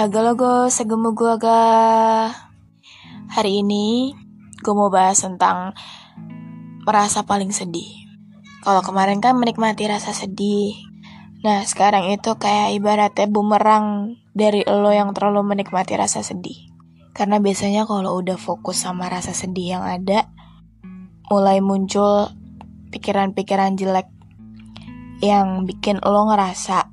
Halo go, segemu gua ga. Hari ini gue mau bahas tentang merasa paling sedih. Kalau kemarin kan menikmati rasa sedih. Nah, sekarang itu kayak ibaratnya bumerang dari lo yang terlalu menikmati rasa sedih. Karena biasanya kalau udah fokus sama rasa sedih yang ada, mulai muncul pikiran-pikiran jelek yang bikin lo ngerasa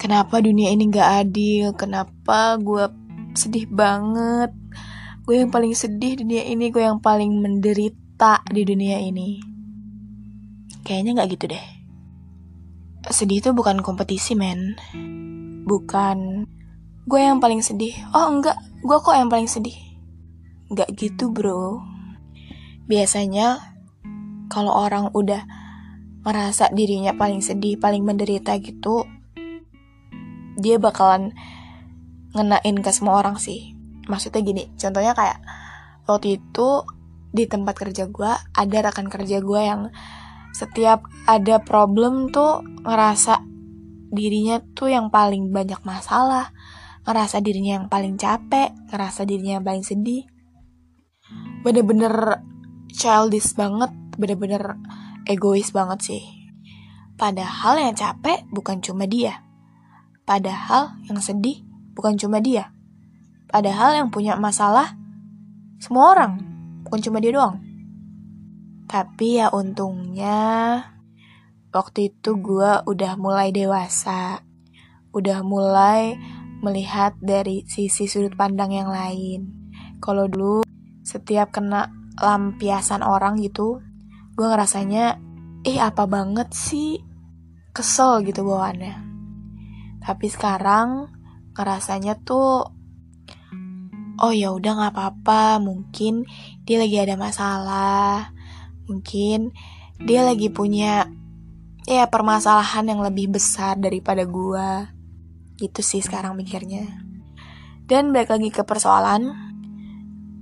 kenapa dunia ini gak adil, kenapa gue sedih banget, gue yang paling sedih di dunia ini, gue yang paling menderita di dunia ini. Kayaknya gak gitu deh. Sedih itu bukan kompetisi, men. Bukan gue yang paling sedih. Oh enggak, gue kok yang paling sedih. Gak gitu, bro. Biasanya kalau orang udah merasa dirinya paling sedih, paling menderita gitu, dia bakalan ngenain ke semua orang sih. Maksudnya gini, contohnya kayak waktu itu di tempat kerja gue ada rekan kerja gue yang setiap ada problem tuh ngerasa dirinya tuh yang paling banyak masalah, ngerasa dirinya yang paling capek, ngerasa dirinya yang paling sedih. Bener-bener childish banget, bener-bener egois banget sih. Padahal yang capek bukan cuma dia. Padahal yang sedih bukan cuma dia. Padahal yang punya masalah semua orang, bukan cuma dia doang. Tapi ya untungnya waktu itu gue udah mulai dewasa, udah mulai melihat dari sisi sudut pandang yang lain. Kalau dulu setiap kena lampiasan orang gitu, gue ngerasanya, eh apa banget sih, kesel gitu bawaannya. Tapi sekarang ngerasanya tuh, oh ya udah nggak apa-apa, mungkin dia lagi ada masalah, mungkin dia lagi punya ya permasalahan yang lebih besar daripada gue Gitu sih sekarang mikirnya. Dan balik lagi ke persoalan,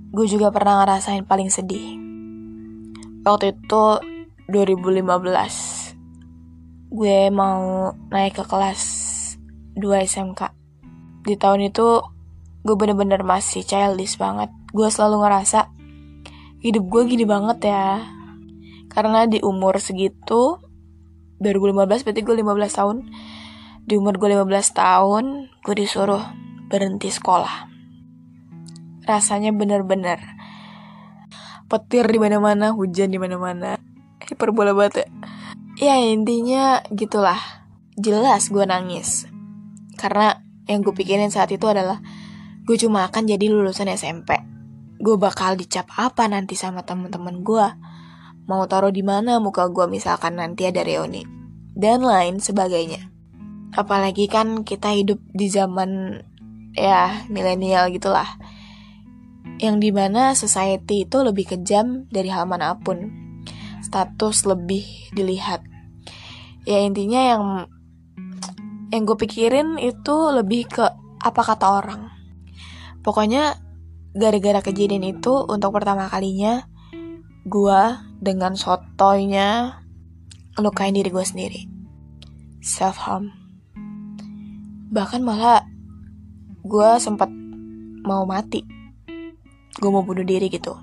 gue juga pernah ngerasain paling sedih. Waktu itu 2015, gue mau naik ke kelas 2 SMK. Di tahun itu, gue bener-bener masih childish banget. Gue selalu ngerasa, hidup gue gini banget ya. Karena di umur segitu, 2015 berarti gue 15 tahun, di umur gue 15 tahun, gue disuruh berhenti sekolah. Rasanya bener-bener petir di mana-mana, hujan di mana-mana. Hiperbola banget ya. Ya intinya gitulah. Jelas gue nangis. Karena yang gue pikirin saat itu adalah gue cuma akan jadi lulusan SMP. Gue bakal dicap apa nanti sama temen-temen gue. Mau taruh di mana muka gue misalkan nanti ada reuni. Dan lain sebagainya apalagi kan kita hidup di zaman ya milenial gitulah yang di mana society itu lebih kejam dari hal mana pun status lebih dilihat ya intinya yang yang gue pikirin itu lebih ke apa kata orang. Pokoknya gara-gara kejadian itu untuk pertama kalinya gue dengan sotoynya ngelukain diri gue sendiri. Self harm bahkan malah gue sempat mau mati. Gue mau bunuh diri gitu.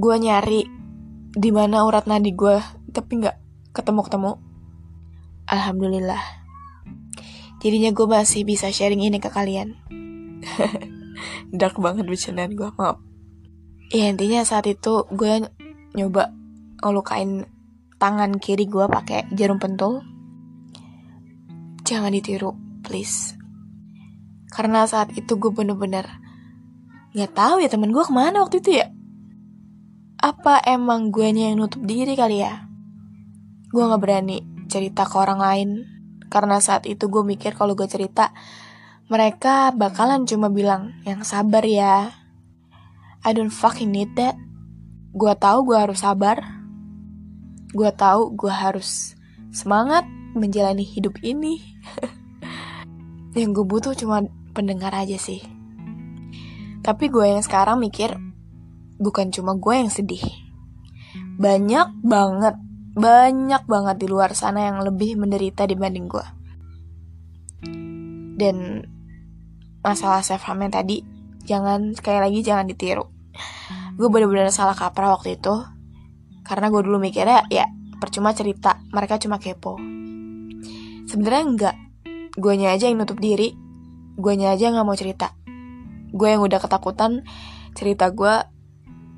Gue nyari di mana urat nadi gue tapi nggak ketemu ketemu alhamdulillah jadinya gue masih bisa sharing ini ke kalian dark banget bercandaan gue maaf ya intinya saat itu gue nyoba ngelukain tangan kiri gue pakai jarum pentul jangan ditiru please. Karena saat itu gue bener-bener nggak tahu ya temen gue ke mana waktu itu ya. Apa emang guanya yang nutup diri kali ya? Gue gak berani cerita ke orang lain. Karena saat itu gue mikir kalau gue cerita, mereka bakalan cuma bilang, yang sabar ya. I don't fucking need that. Gue tahu gue harus sabar. Gue tahu gue harus semangat menjalani hidup ini. yang gue butuh cuma pendengar aja sih. Tapi gue yang sekarang mikir, bukan cuma gue yang sedih. Banyak banget, banyak banget di luar sana yang lebih menderita dibanding gue. Dan masalah self harm yang tadi, jangan sekali lagi jangan ditiru. Gue bener-bener salah kaprah waktu itu, karena gue dulu mikirnya ya percuma cerita, mereka cuma kepo. Sebenarnya enggak, gue aja yang nutup diri, gue aja nggak mau cerita. Gue yang udah ketakutan cerita gue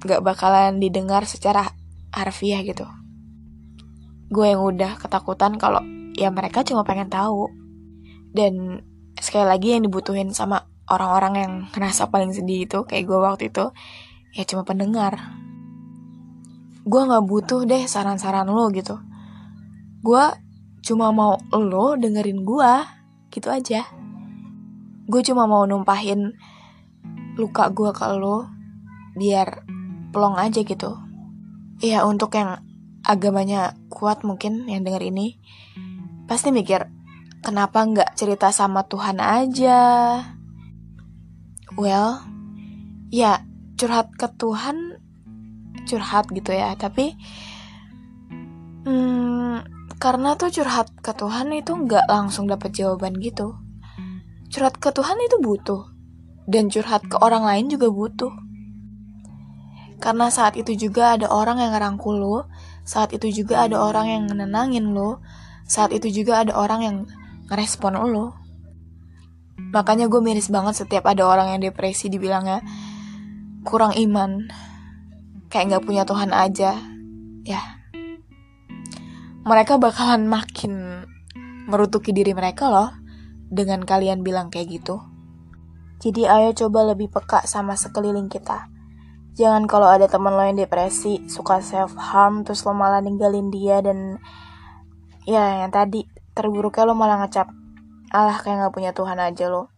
gak bakalan didengar secara harfiah gitu. Gue yang udah ketakutan kalau ya mereka cuma pengen tahu. Dan sekali lagi yang dibutuhin sama orang-orang yang ngerasa paling sedih itu kayak gue waktu itu ya cuma pendengar. Gue gak butuh deh saran-saran lo gitu. Gue cuma mau lo dengerin gue gitu aja. Gue cuma mau numpahin luka gue ke lo biar plong aja gitu. Ya untuk yang agamanya kuat mungkin yang denger ini pasti mikir kenapa nggak cerita sama Tuhan aja. Well, ya curhat ke Tuhan curhat gitu ya tapi hmm, karena tuh curhat ke Tuhan itu nggak langsung dapet jawaban gitu curhat ke Tuhan itu butuh dan curhat ke orang lain juga butuh karena saat itu juga ada orang yang ngerangkul lo, saat itu juga ada orang yang nenangin lo, saat itu juga ada orang yang ngerespon lo. Makanya gue miris banget setiap ada orang yang depresi dibilangnya kurang iman, kayak gak punya Tuhan aja. Ya, mereka bakalan makin merutuki diri mereka loh dengan kalian bilang kayak gitu. Jadi ayo coba lebih peka sama sekeliling kita. Jangan kalau ada teman lo yang depresi, suka self harm, terus lo malah ninggalin dia dan ya yang tadi terburuknya lo malah ngecap Allah kayak gak punya Tuhan aja lo.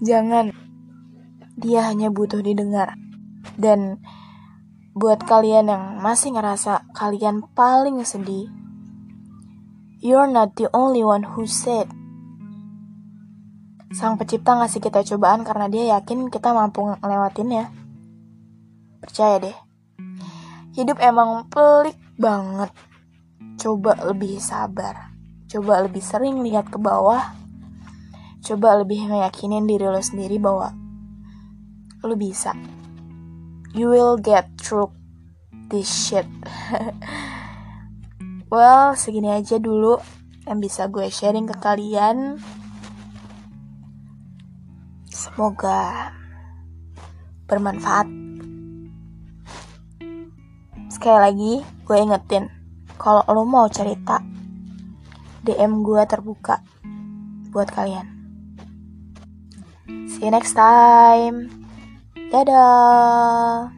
Jangan dia hanya butuh didengar. Dan buat kalian yang masih ngerasa kalian paling sedih, you're not the only one who said. Sang pencipta ngasih kita cobaan karena dia yakin kita mampu ngelewatinnya. Percaya deh. Hidup emang pelik banget. Coba lebih sabar. Coba lebih sering lihat ke bawah. Coba lebih meyakinin diri lo sendiri bahwa lo bisa. You will get through this shit. well, segini aja dulu yang bisa gue sharing ke kalian. Semoga bermanfaat. Sekali lagi, gue ingetin, kalau lo mau cerita, DM gue terbuka buat kalian. See you next time. Dadah.